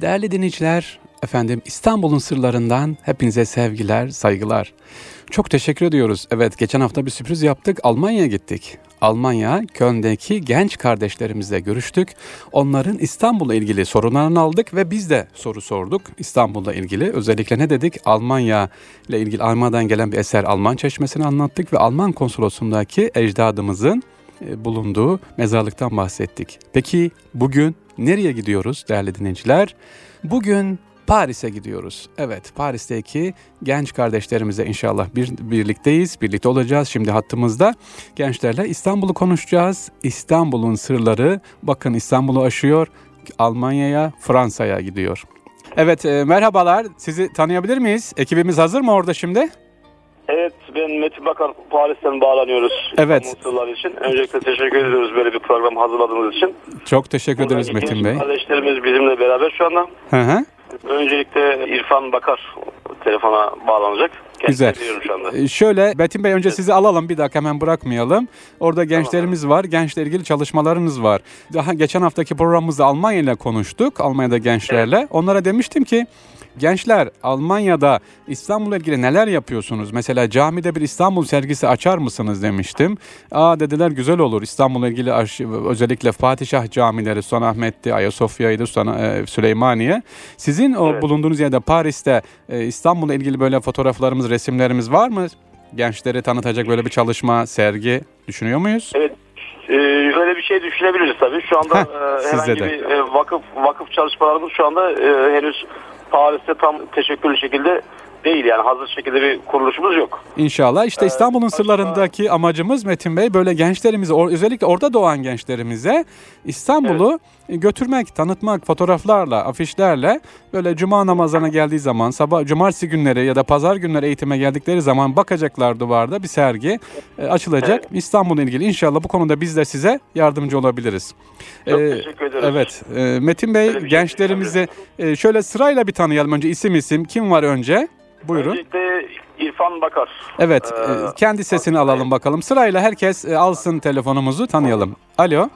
Değerli dinleyiciler, efendim İstanbul'un sırlarından hepinize sevgiler, saygılar. Çok teşekkür ediyoruz. Evet, geçen hafta bir sürpriz yaptık. Almanya'ya gittik. Almanya, Köln'deki genç kardeşlerimizle görüştük. Onların İstanbul'la ilgili sorunlarını aldık ve biz de soru sorduk İstanbul'la ilgili. Özellikle ne dedik? Almanya ile ilgili Almanya'dan gelen bir eser Alman Çeşmesi'ni anlattık ve Alman konsolosluğundaki ecdadımızın e, bulunduğu mezarlıktan bahsettik. Peki bugün nereye gidiyoruz değerli dinleyiciler? Bugün Paris'e gidiyoruz. Evet Paris'teki genç kardeşlerimize inşallah bir, birlikteyiz. Birlikte olacağız şimdi hattımızda. Gençlerle İstanbul'u konuşacağız. İstanbul'un sırları bakın İstanbul'u aşıyor. Almanya'ya, Fransa'ya gidiyor. Evet e, merhabalar. Sizi tanıyabilir miyiz? Ekibimiz hazır mı orada şimdi? Evet ben Metin Bakar Paris'ten bağlanıyoruz. Evet. İstanbul için. Öncelikle teşekkür ediyoruz böyle bir program hazırladığınız için. Çok teşekkür ederiz Buradaki Metin Bey. Kardeşlerimiz bizimle beraber şu anda. Hı hı. Öncelikle İrfan Bakar telefona bağlanacak. Kendisine Güzel. şu anda. Ee, Şöyle Metin Bey önce sizi alalım bir dakika hemen bırakmayalım. Orada gençlerimiz var. Gençle ilgili çalışmalarınız var. Daha geçen haftaki programımızda Almanya ile konuştuk. Almanya'da gençlerle. Onlara demiştim ki gençler Almanya'da İstanbul'la ilgili neler yapıyorsunuz? Mesela camide bir İstanbul sergisi açar mısınız demiştim. Aa dediler güzel olur. İstanbul'la ilgili özellikle Fatihşah camileri, Sultanahmet'ti, Ayasofya'ydı, e, Süleymaniye. Sizin o Evet. bulunduğunuz yerde Paris'te e, İstanbul'la ilgili böyle fotoğraflarımız, resimlerimiz var mı? Gençleri tanıtacak böyle bir çalışma, sergi düşünüyor muyuz? Evet. Ee, öyle bir şey düşünebiliriz tabii. Şu anda Heh, e, herhangi de. bir e, vakıf vakıf çalışmalarımız şu anda e, henüz Paris'te tam teşekküllü şekilde değil yani hazır şekilde bir kuruluşumuz yok. İnşallah. İşte Ee, İstanbul'un başka- sırlarındaki amacımız Metin Bey böyle gençlerimize özellikle orada doğan gençlerimize İstanbul'u götürmek, tanıtmak fotoğraflarla, afişlerle böyle cuma namazlarına geldiği zaman, sabah cumartesi günleri ya da pazar günleri eğitime geldikleri zaman bakacaklar duvarda bir sergi e, açılacak. İstanbul'la ilgili inşallah bu konuda biz de size yardımcı olabiliriz. Çok Ee, teşekkür ederiz. Evet. e, Metin Bey şey gençlerimizi e, şöyle sırayla bir tanıyalım önce isim isim. Kim var önce? Buyurun. Öncelikle İrfan Bakar. Evet, Ee, e, kendi sesini alalım bakalım. Sırayla herkes e, alsın telefonumuzu, tanıyalım. Alo,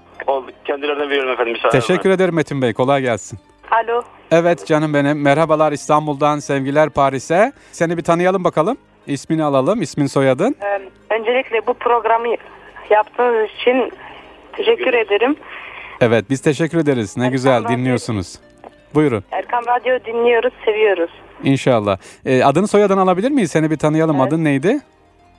kendilerine veriyorum efendim. müsaadenizle. teşekkür ederim Metin Bey, kolay gelsin. Alo. Evet canım benim, merhabalar İstanbul'dan, sevgiler Paris'e. Seni bir tanıyalım bakalım. İsmini alalım, ismin soyadın. Ee, öncelikle bu programı yaptığınız için teşekkür ederim. Evet, biz teşekkür ederiz. Ne Erkan güzel Radyo- dinliyorsunuz. Buyurun, Erkam Radyo dinliyoruz, seviyoruz. inşallah. E, adını soyadını alabilir miyiz? Seni bir tanıyalım. Evet. Adın neydi?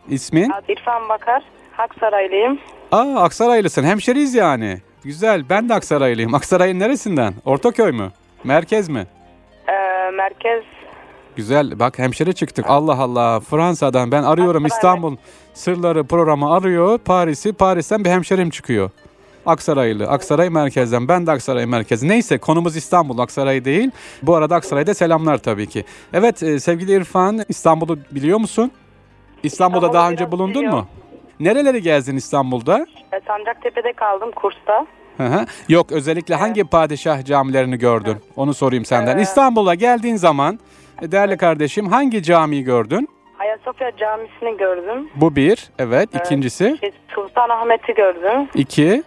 İsmin? İrfan Bakar, Haksaraylıyım. Aa, Aksaraylısın. Hemşeriyiz yani. Güzel, ben de Aksaraylıyım. Aksaray'ın neresinden? Ortaköy mü? Merkez mi? Ee, merkez Güzel. Bak hemşire çıktık. Allah Allah. Fransa'dan ben arıyorum Aksaray. İstanbul Sırları programı arıyor. Paris'i. Paris'ten bir hemşerim çıkıyor. Aksaraylı. Aksaray merkezden. Ben de Aksaray merkezi. Neyse konumuz İstanbul. Aksaray değil. Bu arada Aksaray'da selamlar tabii ki. Evet e, sevgili İrfan İstanbul'u biliyor musun? İstanbul'da İstanbul'u daha önce bulundun biliyorum. mu? Nereleri gezdin İstanbul'da? e, Sancaktepe'de kaldım kursta. Hı hı. Yok özellikle hangi padişah camilerini gördün? Onu sorayım senden. Ee, İstanbul'a geldiğin zaman e, değerli kardeşim hangi camiyi gördün? Ayasofya Camisi'ni gördüm. Bu bir. Evet. İkincisi. Şey, Sultanahmet'i gördüm. iki.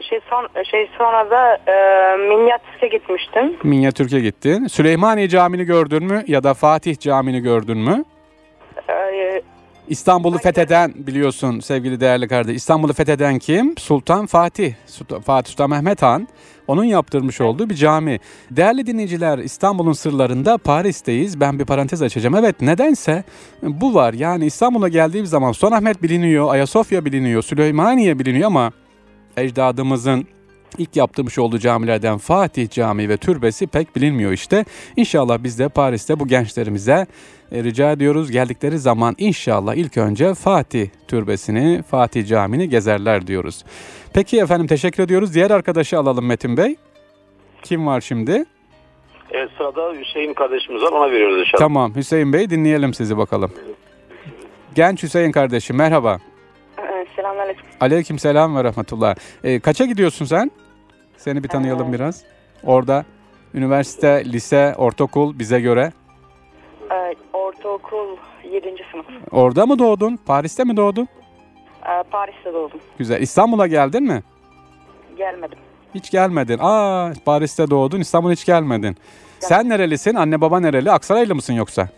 Şey, son, şey sonra da e, Minyatüs'e gitmiştim. Minyatürk'e gittin. Süleymaniye Camii'ni gördün mü? Ya da Fatih Camii'ni gördün mü? Ee, İstanbul'u fetheden biliyorsun sevgili değerli kardeş. İstanbul'u fetheden kim? Sultan Fatih. Fatih Sultan Mehmet Han. Onun yaptırmış olduğu bir cami. Değerli dinleyiciler İstanbul'un sırlarında Paris'teyiz. Ben bir parantez açacağım. Evet nedense bu var. Yani İstanbul'a geldiğim zaman Sultanahmet biliniyor, Ayasofya biliniyor, Süleymaniye biliniyor ama ecdadımızın ilk yaptırmış olduğu camilerden Fatih Camii ve türbesi pek bilinmiyor işte. İnşallah biz de Paris'te bu gençlerimize e, rica ediyoruz. Geldikleri zaman inşallah ilk önce Fatih türbesini, Fatih Camii'ni gezerler diyoruz. Peki efendim teşekkür ediyoruz. Diğer arkadaşı alalım Metin Bey. Kim var şimdi? Evet sırada Hüseyin kardeşimiz var ona veriyoruz inşallah. Tamam Hüseyin Bey dinleyelim sizi bakalım. Genç Hüseyin kardeşim merhaba. E, selamünaleyküm. Aleyküm selam ve rahmetullah. E, kaça gidiyorsun sen? Seni bir tanıyalım Ee, biraz. Orada üniversite, lise, ortaokul bize göre. Ee, ortaokul 7. sınıf. Orada mı doğdun? Paris'te mi doğdun? Ee, Paris'te doğdum. Güzel. İstanbul'a geldin mi? Gelmedim. Hiç gelmedin. Aa, Paris'te doğdun, İstanbul'a hiç gelmedin. Sen nerelisin? Anne baba nereli? Aksaraylı mısın yoksa?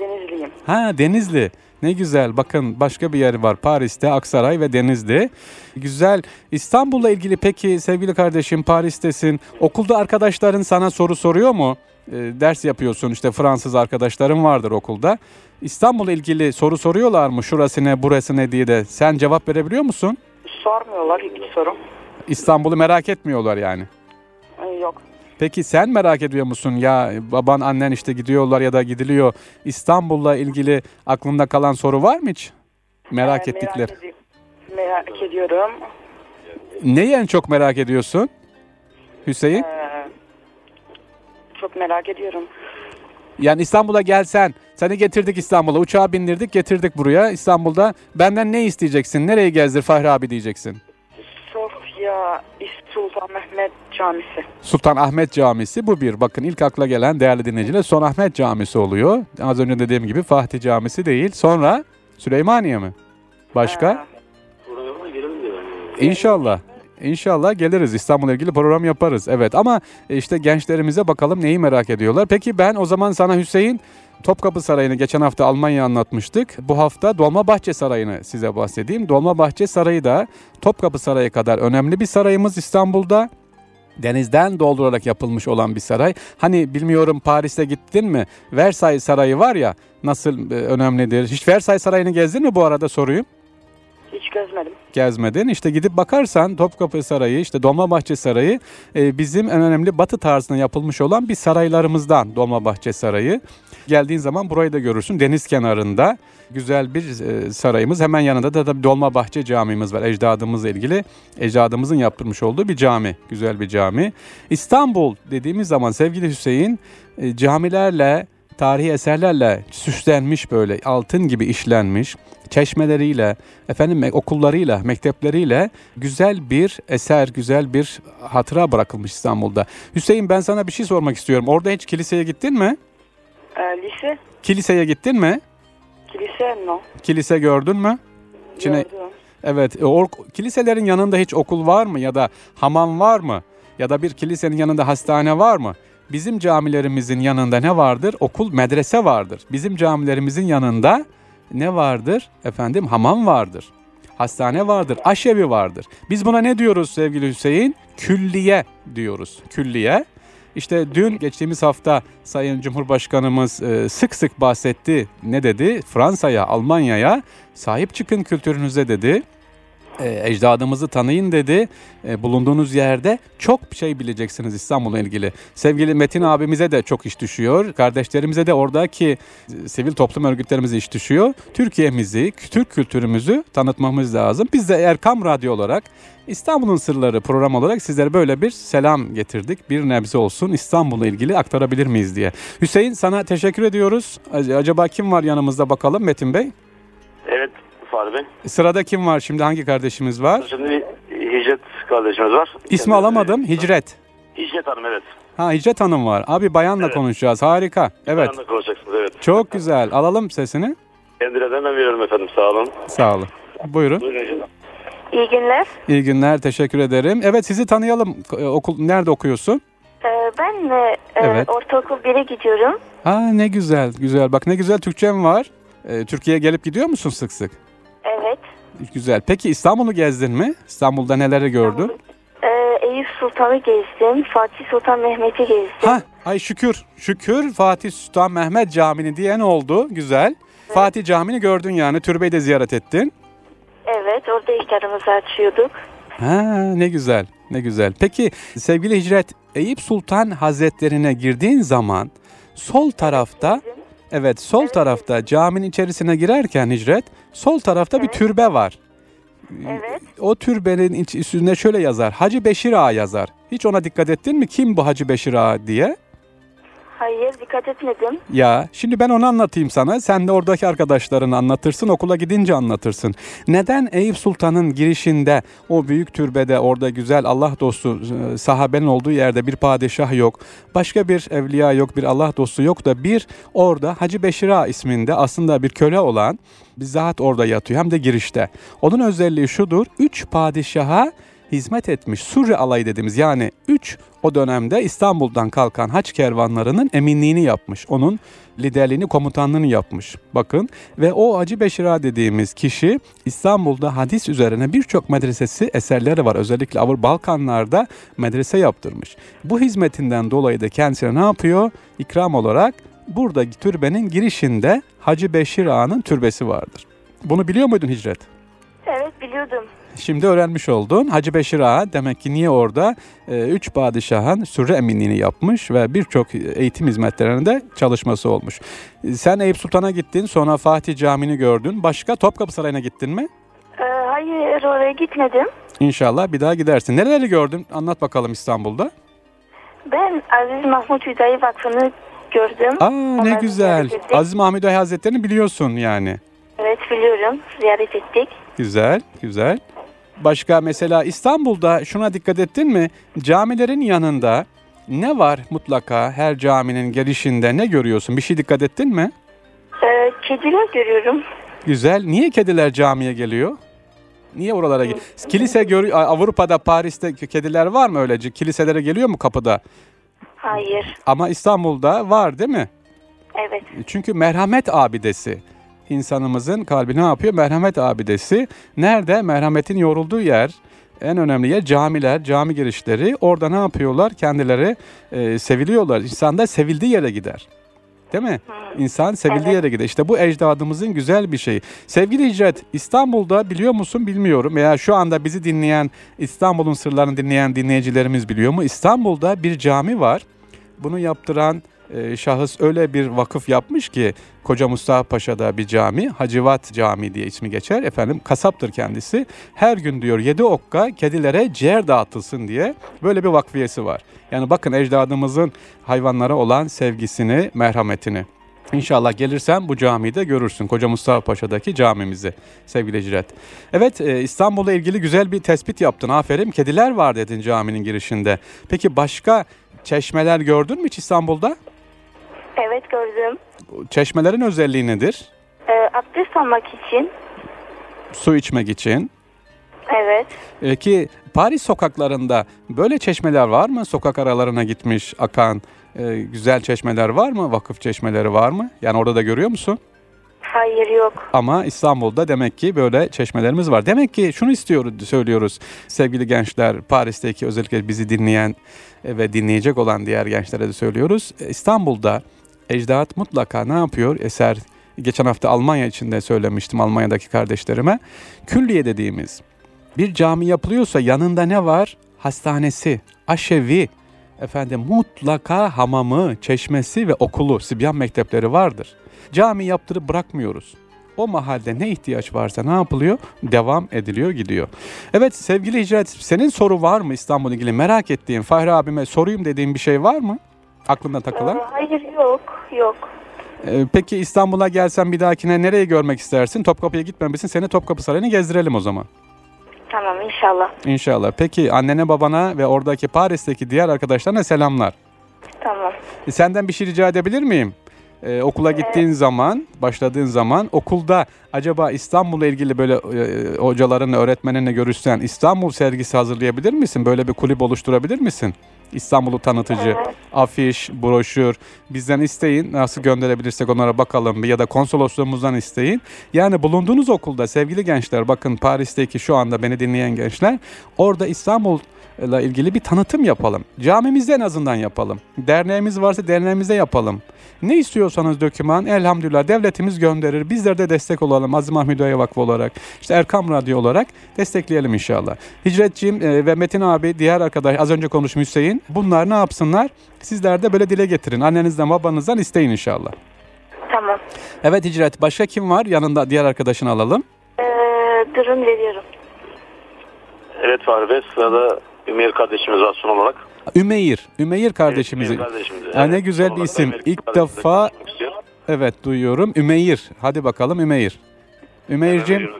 Denizliyim. Ha Denizli. Ne güzel. Bakın başka bir yer var. Paris'te, Aksaray ve Denizli. Güzel. İstanbul'la ilgili peki sevgili kardeşim Paris'tesin. Okulda arkadaşların sana soru soruyor mu? Ee, ders yapıyorsun işte Fransız arkadaşların vardır okulda. İstanbul'la ilgili soru soruyorlar mı? Şurası ne, burası ne diye de. Sen cevap verebiliyor musun? Sormuyorlar hiç soru. İstanbul'u merak etmiyorlar yani. Ee, Yok. Peki sen merak ediyor musun ya baban annen işte gidiyorlar ya da gidiliyor. İstanbul'la ilgili aklında kalan soru var mı hiç? Merak Ee, ettikleri. edi- merak ediyorum. Neyi en çok merak ediyorsun? Hüseyin? Ee, çok merak ediyorum. Yani İstanbul'a gelsen, seni getirdik İstanbul'a, uçağa bindirdik, getirdik buraya İstanbul'da. Benden ne isteyeceksin? Nereyi gezdir Fahri abi diyeceksin. Sofya Sultan Mehmet Camisi. Sultan Ahmet Camisi bu bir. Bakın ilk akla gelen değerli dinleyiciler Sultan Ahmet Camisi oluyor. Az önce dediğim gibi Fatih Camisi değil. Sonra Süleymaniye mi? Başka? Ee. İnşallah. İnşallah geliriz İstanbul'la ilgili program yaparız. Evet ama işte gençlerimize bakalım neyi merak ediyorlar. Peki ben o zaman sana Hüseyin Topkapı Sarayı'nı geçen hafta Almanya anlatmıştık. Bu hafta Dolmabahçe Sarayı'nı size bahsedeyim. Dolmabahçe Sarayı da Topkapı Sarayı kadar önemli bir sarayımız İstanbul'da. Denizden doldurarak yapılmış olan bir saray. Hani bilmiyorum Paris'te gittin mi? Versailles Sarayı var ya nasıl e, önemlidir. Hiç Versailles Sarayı'nı gezdin mi bu arada soruyum? Hiç gezmedim. gezmedin. İşte gidip bakarsan Topkapı Sarayı, işte Dolmabahçe Sarayı e, bizim en önemli batı tarzına yapılmış olan bir saraylarımızdan Dolmabahçe Sarayı. Geldiğin zaman burayı da görürsün. Deniz kenarında güzel bir e, sarayımız. Hemen yanında da tabii Dolmabahçe Camimiz var. Ecdadımızla ilgili ecdadımızın yaptırmış olduğu bir cami. Güzel bir cami. İstanbul dediğimiz zaman sevgili Hüseyin e, camilerle tarihi eserlerle süslenmiş böyle altın gibi işlenmiş çeşmeleriyle, efendim okullarıyla, mektepleriyle güzel bir eser, güzel bir hatıra bırakılmış İstanbul'da. Hüseyin ben sana bir şey sormak istiyorum. Orada hiç kiliseye gittin mi? Ee, lise? Kiliseye gittin mi? Kilise no. Kilise gördün mü? Gördüm. Evet. e, or- kiliselerin yanında hiç okul var mı ya da hamam var mı? Ya da bir kilisenin yanında hastane var mı? Bizim camilerimizin yanında ne vardır? Okul, medrese vardır. Bizim camilerimizin yanında ne vardır? Efendim hamam vardır. Hastane vardır, aşevi vardır. Biz buna ne diyoruz sevgili Hüseyin? Külliye diyoruz. Külliye. İşte dün geçtiğimiz hafta Sayın Cumhurbaşkanımız e, sık sık bahsetti. Ne dedi? Fransa'ya, Almanya'ya sahip çıkın kültürünüze dedi. E, ecdadımızı tanıyın dedi. E, bulunduğunuz yerde çok şey bileceksiniz İstanbul'la ilgili. Sevgili Metin abimize de çok iş düşüyor. Kardeşlerimize de oradaki sivil toplum örgütlerimize iş düşüyor. Türkiye'mizi, Türk kültürümüzü tanıtmamız lazım. Biz de Erkam Radyo olarak İstanbul'un Sırları program olarak sizlere böyle bir selam getirdik. Bir nebze olsun İstanbul'la ilgili aktarabilir miyiz diye. Hüseyin sana teşekkür ediyoruz. Ac- Acaba kim var yanımızda bakalım Metin Bey? Evet Fahri Bey. Sırada kim var şimdi hangi kardeşimiz var? Şimdi Hicret kardeşimiz var. İsmi Kendisi- alamadım. Hicret. Hicret Hanım evet. Ha Hicret Hanım var. Abi bayanla Evet. konuşacağız. Harika. Evet. Bayanla konuşacaksınız evet. Çok güzel. Alalım sesini. Kendilerinden ben veriyorum efendim sağ olun. Sağ olun. Buyurun. Buyurun hocam. İyi günler. İyi günler. Teşekkür ederim. Evet sizi tanıyalım. Ee, Okul nerede okuyorsun? Ee, ben e, Evet. ortaokul 1'e gidiyorum. Ha ne güzel. Güzel. Bak ne güzel Türkçem var. Ee, Türkiye'ye gelip gidiyor musun sık sık? Evet. Güzel. Peki İstanbul'u gezdin mi? İstanbul'da neleri gördün? Ee, Eyüp Sultan'ı gezdim. Fatih Sultan Mehmet'i gezdim. Ha, ay şükür. Şükür Fatih Sultan Mehmet Camii'ni diyen oldu. Güzel. Fatih Camii'ni gördün yani. Türbeyi de ziyaret ettin. Evet orada iftarımızı açıyorduk. Ha ne güzel. Ne güzel. Peki sevgili Hicret, Eyüp Sultan Hazretlerine girdiğin zaman sol tarafta Evet sol Evet. tarafta caminin içerisine girerken Hicret sol tarafta bir Evet. türbe var. Evet. O türbenin iç- üstünde şöyle yazar. Hacı Beşir Ağa yazar. Hiç ona dikkat ettin mi? Kim bu Hacı Beşir Ağa diye? Hayır dikkat etmedim. Ya şimdi ben onu anlatayım sana. Sen de oradaki arkadaşlarına anlatırsın. Okula gidince anlatırsın. Neden Eyüp Sultan'ın girişinde o büyük türbede orada güzel Allah dostu e, sahabenin olduğu yerde bir padişah yok. Başka bir evliya yok, bir Allah dostu yok da bir orada Hacı Beşir Ağa isminde aslında bir köle olan bir zat orada yatıyor hem de girişte. Onun özelliği şudur. Üç padişaha hizmet etmiş Surre alayı dediğimiz yani 3 o dönemde İstanbul'dan kalkan haç kervanlarının eminliğini yapmış. Onun liderliğini, komutanlığını yapmış. Bakın ve o Hacı Beşira dediğimiz kişi İstanbul'da hadis üzerine birçok medresesi eserleri var. Özellikle Avrupa Balkanlarda medrese yaptırmış. Bu hizmetinden dolayı da kendisine ne yapıyor? İkram olarak burada türbenin girişinde Hacı Beşir Ağa'nın türbesi vardır. Bunu biliyor muydun Hicret? Biliyordum. Şimdi öğrenmiş oldun. Hacı Beşir Ağa demek ki niye orada? Ee, üç padişahın sürre eminliğini yapmış ve birçok eğitim hizmetlerinde çalışması olmuş. Sen Eyüp Sultan'a gittin, sonra Fatih Camii'ni gördün. Başka Topkapı Sarayı'na gittin mi? Ee, hayır oraya gitmedim. İnşallah bir daha gidersin. Nereleri gördün? Anlat bakalım İstanbul'da. Ben Aziz Mahmut Hüdayi Vakfı'nı gördüm. Aa ne Onları güzel. ziyaret ettik. Aziz Mahmud Bey Hazretleri'ni biliyorsun yani. Evet biliyorum. Ziyaret ettik. Güzel, güzel. Başka mesela İstanbul'da şuna dikkat ettin mi? Camilerin yanında ne var mutlaka her caminin girişinde ne görüyorsun? Bir şey dikkat ettin mi? Ee, kediler görüyorum. Güzel. Niye kediler camiye geliyor? Niye oralara geliyor? Kilise gör Avrupa'da, Paris'te kediler var mı öylece? Kiliselere geliyor mu kapıda? Hayır. Ama İstanbul'da var değil mi? Evet. Çünkü merhamet abidesi. İnsanımızın kalbi ne yapıyor? Merhamet abidesi. Nerede? Merhametin yorulduğu yer. En önemli yer camiler, cami girişleri. Orada ne yapıyorlar? Kendileri e, seviliyorlar. İnsan da sevildiği yere gider. Değil mi? İnsan sevildiği Evet. yere gider. İşte bu ecdadımızın güzel bir şeyi. Sevgili Hicret, İstanbul'da biliyor musun bilmiyorum. Veya şu anda bizi dinleyen, İstanbul'un sırlarını dinleyen dinleyicilerimiz biliyor mu? İstanbul'da bir cami var. Bunu yaptıran e, şahıs öyle bir vakıf yapmış ki Koca Mustafa Paşa'da bir cami, Hacivat Camii diye ismi geçer. Efendim kasaptır kendisi. Her gün diyor yedi okka kedilere ciğer dağıtılsın diye böyle bir vakfiyesi var. Yani bakın ecdadımızın hayvanlara olan sevgisini, merhametini. İnşallah gelirsen bu camiyi de görürsün. Koca Mustafa Paşa'daki camimizi sevgili Hicret. Evet e, İstanbul'la ilgili güzel bir tespit yaptın. Aferin. Kediler var dedin caminin girişinde. Peki başka çeşmeler gördün mü hiç İstanbul'da? Evet gördüm. Çeşmelerin özelliği nedir? Ee, abdest almak için. Su içmek için. Evet. E, ki Paris sokaklarında böyle çeşmeler var mı? Sokak aralarına gitmiş akan e, güzel çeşmeler var mı? Vakıf çeşmeleri var mı? Yani orada da görüyor musun? Hayır yok. Ama İstanbul'da demek ki böyle çeşmelerimiz var. Demek ki şunu istiyoruz, söylüyoruz sevgili gençler, Paris'teki özellikle bizi dinleyen e, ve dinleyecek olan diğer gençlere de söylüyoruz. E, İstanbul'da ecdat mutlaka ne yapıyor? Eser geçen hafta Almanya için de söylemiştim Almanya'daki kardeşlerime. Külliye dediğimiz bir cami yapılıyorsa yanında ne var? Hastanesi, aşevi, efendim mutlaka hamamı, çeşmesi ve okulu, Sibyan mektepleri vardır. Cami yaptırıp bırakmıyoruz. O mahalde ne ihtiyaç varsa ne yapılıyor? Devam ediliyor, gidiyor. Evet sevgili Hicret, senin soru var mı İstanbul'la ilgili merak ettiğin, Fahri abime sorayım dediğin bir şey var mı? Aklında Ee, takılan? hayır yok. Yok. Ee, peki İstanbul'a gelsen bir dahakine nereye görmek istersin? Topkapı'ya gitmemişsin. Seni Topkapı Sarayı'nı gezdirelim o zaman. Tamam inşallah. İnşallah. Peki annene babana ve oradaki Paris'teki diğer arkadaşlarına selamlar. Tamam. E, Senden bir şey rica edebilir miyim? Ee, okula gittiğin zaman, başladığın zaman okulda acaba İstanbul'la ilgili böyle e, hocalarınla, öğretmeninle görüşsen İstanbul sergisi hazırlayabilir misin? Böyle bir kulüp oluşturabilir misin? İstanbul'u tanıtıcı, afiş, broşür bizden isteyin. Nasıl gönderebilirsek onlara bakalım ya da konsolosluğumuzdan isteyin. Yani bulunduğunuz okulda sevgili gençler bakın Paris'teki şu anda beni dinleyen gençler orada İstanbul ile ilgili bir tanıtım yapalım. Camimizde en azından yapalım. Derneğimiz varsa derneğimizde yapalım. Ne istiyorsanız döküman elhamdülillah devletimiz gönderir. Bizler de destek olalım Aziz Mahmud Oya Vakfı olarak. işte Erkam Radyo olarak destekleyelim inşallah. Hicretciğim e, ve Metin abi diğer arkadaş az önce konuşmuş Hüseyin. Bunlar ne yapsınlar? Sizler de böyle dile getirin. Annenizden babanızdan isteyin inşallah. Tamam. Evet Hicret başka kim var? Yanında diğer arkadaşını alalım. Ee, durun veriyorum. Evet Fahri Bey sırada Ümeyr kardeşimiz var son olarak. Ümeyir. Ümeyir kardeşimizi. Ümeyr kardeşimiz. Ha, ne Evet, güzel bir isim. Ümeyr İlk defa-. Evet duyuyorum. Ümeyir. Hadi bakalım Ümeyir. Ümeyr'cim.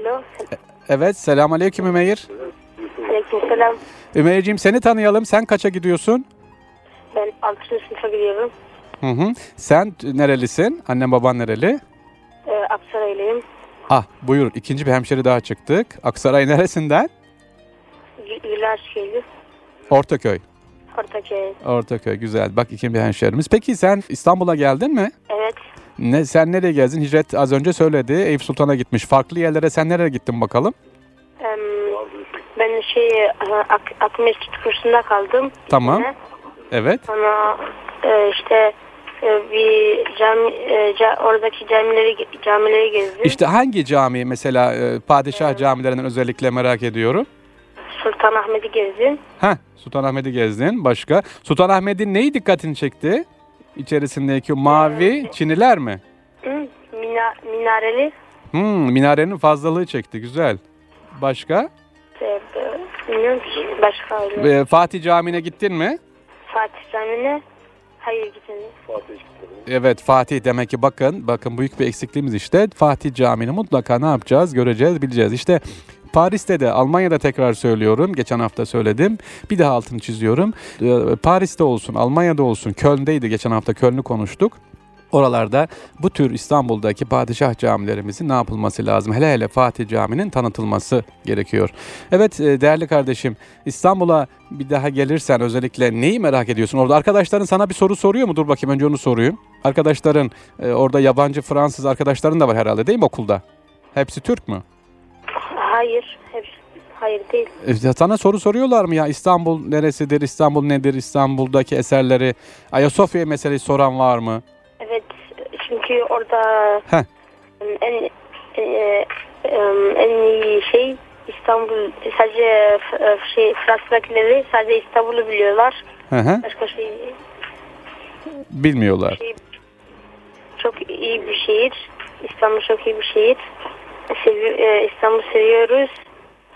Alo. Evet selam aleyküm Ümeyir. Aleykümselam. Ümeyr'cim seni tanıyalım. Sen kaça gidiyorsun? Ben 6. sınıfa gidiyorum. Hı hı. Sen nerelisin? Annen baban nereli? Ee, Aksaraylıyım. Ah buyur ikinci bir hemşeri daha çıktık. Aksaray neresinden? Karşıyeli. Ortaköy. Ortaköy. Ortaköy güzel. Bak iki bir hemşehrimiz. Peki sen İstanbul'a geldin mi? Evet. Ne sen nereye gezdin? Hicret az önce söyledi. Eyüp Sultan'a gitmiş. Farklı yerlere sen nereye gittin bakalım? Em, ben şey ak Akmeşit kursunda kaldım. Tamam. sene. Evet. Sonra e, işte e, bir cami e, oradaki camileri camileri gezdim. İşte hangi cami mesela e, padişah camilerinden özellikle merak ediyorum. Sultanahmet'i gezdim. Ha, Sultanahmet'i gezdin. Başka? Sultanahmet'in neyi dikkatini çekti? İçerisindeki mavi çiniler mi? Hı, mina, minareli. Hmm, minarenin fazlalığı çekti. Güzel. Başka? E, e, bilmiyorum ki başka öyle. Ee, Fatih Camii'ne gittin mi? Fatih Camii'ne hayır gitmedim. Evet Fatih demek ki bakın bakın büyük bir eksikliğimiz işte Fatih Camii'ni mutlaka ne yapacağız göreceğiz bileceğiz işte Paris'te de Almanya'da tekrar söylüyorum geçen hafta söyledim bir daha altını çiziyorum Ee, Paris'te olsun Almanya'da olsun Köln'deydi geçen hafta Köln'ü konuştuk Oralarda bu tür İstanbul'daki padişah camilerimizin ne yapılması lazım? Hele hele Fatih Camii'nin tanıtılması gerekiyor. Evet e, değerli kardeşim İstanbul'a bir daha gelirsen özellikle neyi merak ediyorsun? Orada arkadaşların sana bir soru soruyor mu? Dur bakayım önce onu sorayım. Arkadaşların e, orada yabancı Fransız arkadaşların da var herhalde değil mi okulda? Hepsi Türk mü? Hayır. Hepsi, hayır değil. E, Sana soru soruyorlar mı ya İstanbul neresidir, İstanbul nedir, İstanbul'daki eserleri, Ayasofya meselesi soran var mı? Evet. Çünkü orada Heh. en en, en iyi şey İstanbul sadece f- şey Fransızdakileri sadece İstanbul'u biliyorlar. Hı hı, Başka şey, bilmiyorlar. şey çok iyi bir şehir. İstanbul çok iyi bir şehir. Sevi- e, İstanbul seviyoruz.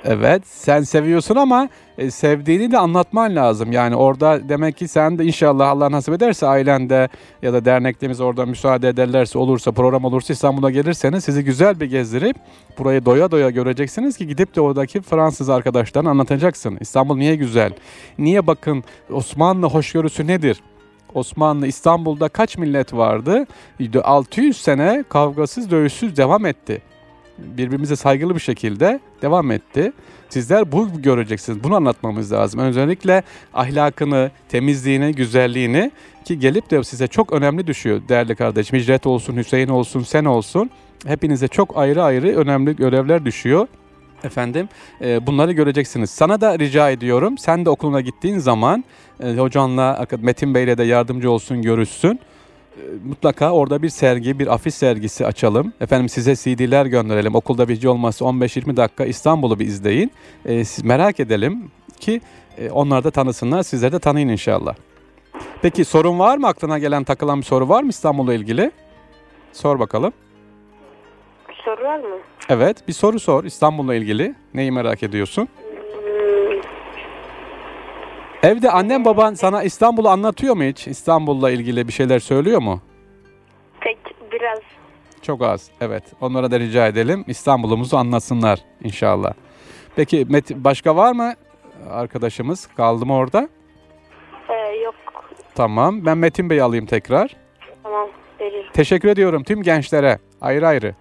Evet sen seviyorsun ama e, sevdiğini de anlatman lazım. Yani orada demek ki sen de inşallah Allah nasip ederse ailende ya da derneklerimiz orada müsaade ederlerse olursa program olursa İstanbul'a gelirseniz sizi güzel bir gezdirip burayı doya doya göreceksiniz ki gidip de oradaki Fransız arkadaşlarına anlatacaksın. İstanbul niye güzel? Niye bakın Osmanlı hoşgörüsü nedir? Osmanlı İstanbul'da kaç millet vardı? 600 sene kavgasız dövüşsüz devam etti birbirimize saygılı bir şekilde devam etti. Sizler bu göreceksiniz. Bunu anlatmamız lazım. Özellikle ahlakını, temizliğini, güzelliğini ki gelip de size çok önemli düşüyor değerli kardeşim. Hicret olsun, Hüseyin olsun, sen olsun. Hepinize çok ayrı ayrı önemli görevler düşüyor. Efendim e, bunları göreceksiniz. Sana da rica ediyorum. Sen de okuluna gittiğin zaman e, hocanla Metin Bey'le de yardımcı olsun, görüşsün mutlaka orada bir sergi, bir afiş sergisi açalım. Efendim size CD'ler gönderelim. Okulda bir olmazsa 15-20 dakika İstanbul'u bir izleyin. Ee, siz merak edelim ki e, onlar da tanısınlar, sizler de tanıyın inşallah. Peki sorun var mı? Aklına gelen takılan bir soru var mı İstanbul'la ilgili? Sor bakalım. Bir soru var mı? Evet, bir soru sor İstanbul'la ilgili. Neyi merak ediyorsun? Evde annem baban sana İstanbul'u anlatıyor mu hiç? İstanbul'la ilgili bir şeyler söylüyor mu? tek biraz Çok az. Evet. Onlara da rica edelim. İstanbul'umuzu anlatsınlar inşallah. Peki Met- başka var mı arkadaşımız? Kaldı mı orada? e, yok. Tamam. Ben Metin Bey'i alayım tekrar. Tamam veririm. Teşekkür ediyorum tüm gençlere. Ayrı ayrı.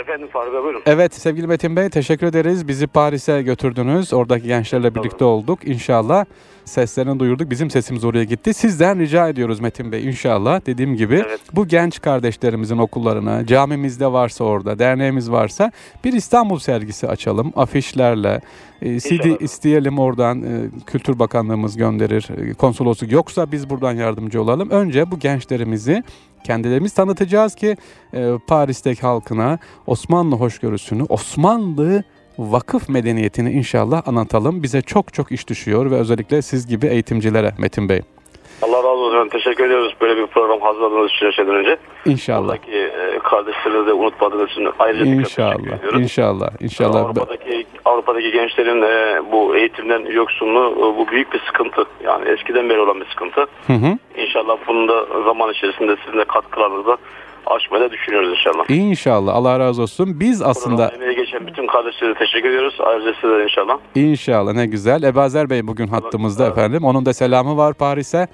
Efendim Faruk Bey buyurun. Evet sevgili Metin Bey teşekkür ederiz. Bizi Paris'e götürdünüz. Oradaki gençlerle birlikte olduk. İnşallah seslerini duyurduk. Bizim sesimiz oraya gitti. Sizden rica ediyoruz Metin Bey inşallah. Dediğim gibi Evet. bu genç kardeşlerimizin okullarına, camimizde varsa orada, derneğimiz varsa bir İstanbul sergisi açalım afişlerle. E, CD İnşallah. isteyelim oradan e, Kültür Bakanlığımız gönderir. E, konsolosluk yoksa biz buradan yardımcı olalım. Önce bu gençlerimizi kendilerimiz tanıtacağız ki e, Paris'teki halkına Osmanlı hoşgörüsünü, Osmanlı vakıf medeniyetini inşallah anlatalım. Bize çok çok iş düşüyor ve özellikle siz gibi eğitimcilere Metin Bey. Allah razı olsun. Teşekkür ediyoruz böyle bir program hazırladığınız için her şeyden önce. İnşallah. Buradaki e, kardeşlerinizi de unutmadığınız için ayrıca tekrar teşekkür İnşallah. ediyoruz. İnşallah. İnşallah. Avrupa'daki Avrupa'daki gençlerin e, bu eğitimden yoksunluğu e, bu büyük bir sıkıntı. Yani eskiden beri olan bir sıkıntı. Hı hı. İnşallah bunun da zaman içerisinde sizin de katkılarınızla aşmayı da düşünüyoruz inşallah. İnşallah. Allah razı olsun. Biz aslında emeği geçen bütün kardeşlere teşekkür ediyoruz. Ayrıca size de inşallah. İnşallah ne güzel. Ebazer Bey bugün hattımızda Evet. efendim. Onun da selamı var Paris'e.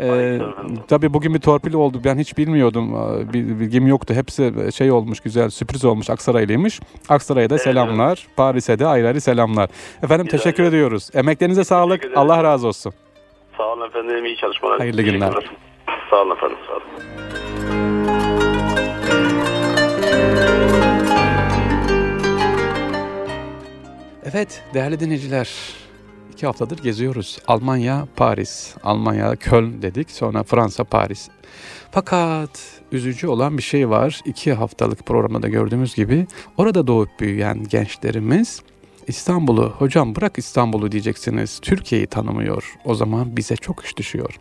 Ee, tabii bugün bir torpil oldu. Ben hiç bilmiyordum. Bir bilgim yoktu. Hepsi şey olmuş güzel sürpriz olmuş. Aksaraylıymış. Aksaray'a da selamlar. Paris'e de ayrı ayrı selamlar. Efendim Güzel, teşekkür güzel. ediyoruz. Emeklerinize sağlık. ederim. Allah razı olsun. Sağ olun efendim. iyi çalışmalar. Hayırlı günler. Sağ olun efendim. Sağ olun. Evet değerli dinleyiciler. iki haftadır geziyoruz. Almanya, Paris. Almanya, Köln dedik. Sonra Fransa, Paris. Fakat üzücü olan bir şey var. İki haftalık programda da gördüğümüz gibi orada doğup büyüyen gençlerimiz İstanbul'u, hocam bırak İstanbul'u diyeceksiniz. Türkiye'yi tanımıyor. O zaman bize çok iş düşüyor.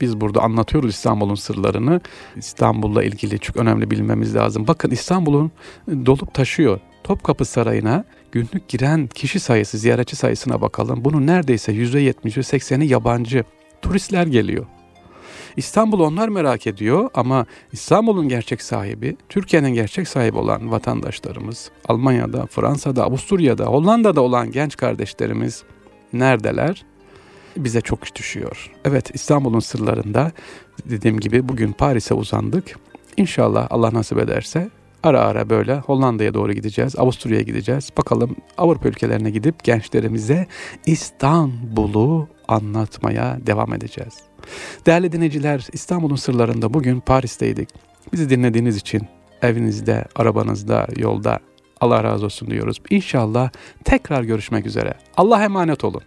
Biz burada anlatıyoruz İstanbul'un sırlarını. İstanbul'la ilgili çok önemli bilmemiz lazım. Bakın İstanbul'un dolup taşıyor. Topkapı Sarayı'na günlük giren kişi sayısı, ziyaretçi sayısına bakalım. Bunun neredeyse %70'i, %80'i yabancı. Turistler geliyor. İstanbul onlar merak ediyor ama İstanbul'un gerçek sahibi, Türkiye'nin gerçek sahibi olan vatandaşlarımız, Almanya'da, Fransa'da, Avusturya'da, Hollanda'da olan genç kardeşlerimiz neredeler? Bize çok iş düşüyor. Evet İstanbul'un sırlarında dediğim gibi bugün Paris'e uzandık. İnşallah Allah nasip ederse ara ara böyle Hollanda'ya doğru gideceğiz, Avusturya'ya gideceğiz. Bakalım Avrupa ülkelerine gidip gençlerimize İstanbul'u anlatmaya devam edeceğiz. Değerli dinleyiciler, İstanbul'un sırlarında bugün Paris'teydik. Bizi dinlediğiniz için evinizde, arabanızda, yolda Allah razı olsun diyoruz. İnşallah tekrar görüşmek üzere. Allah emanet olun.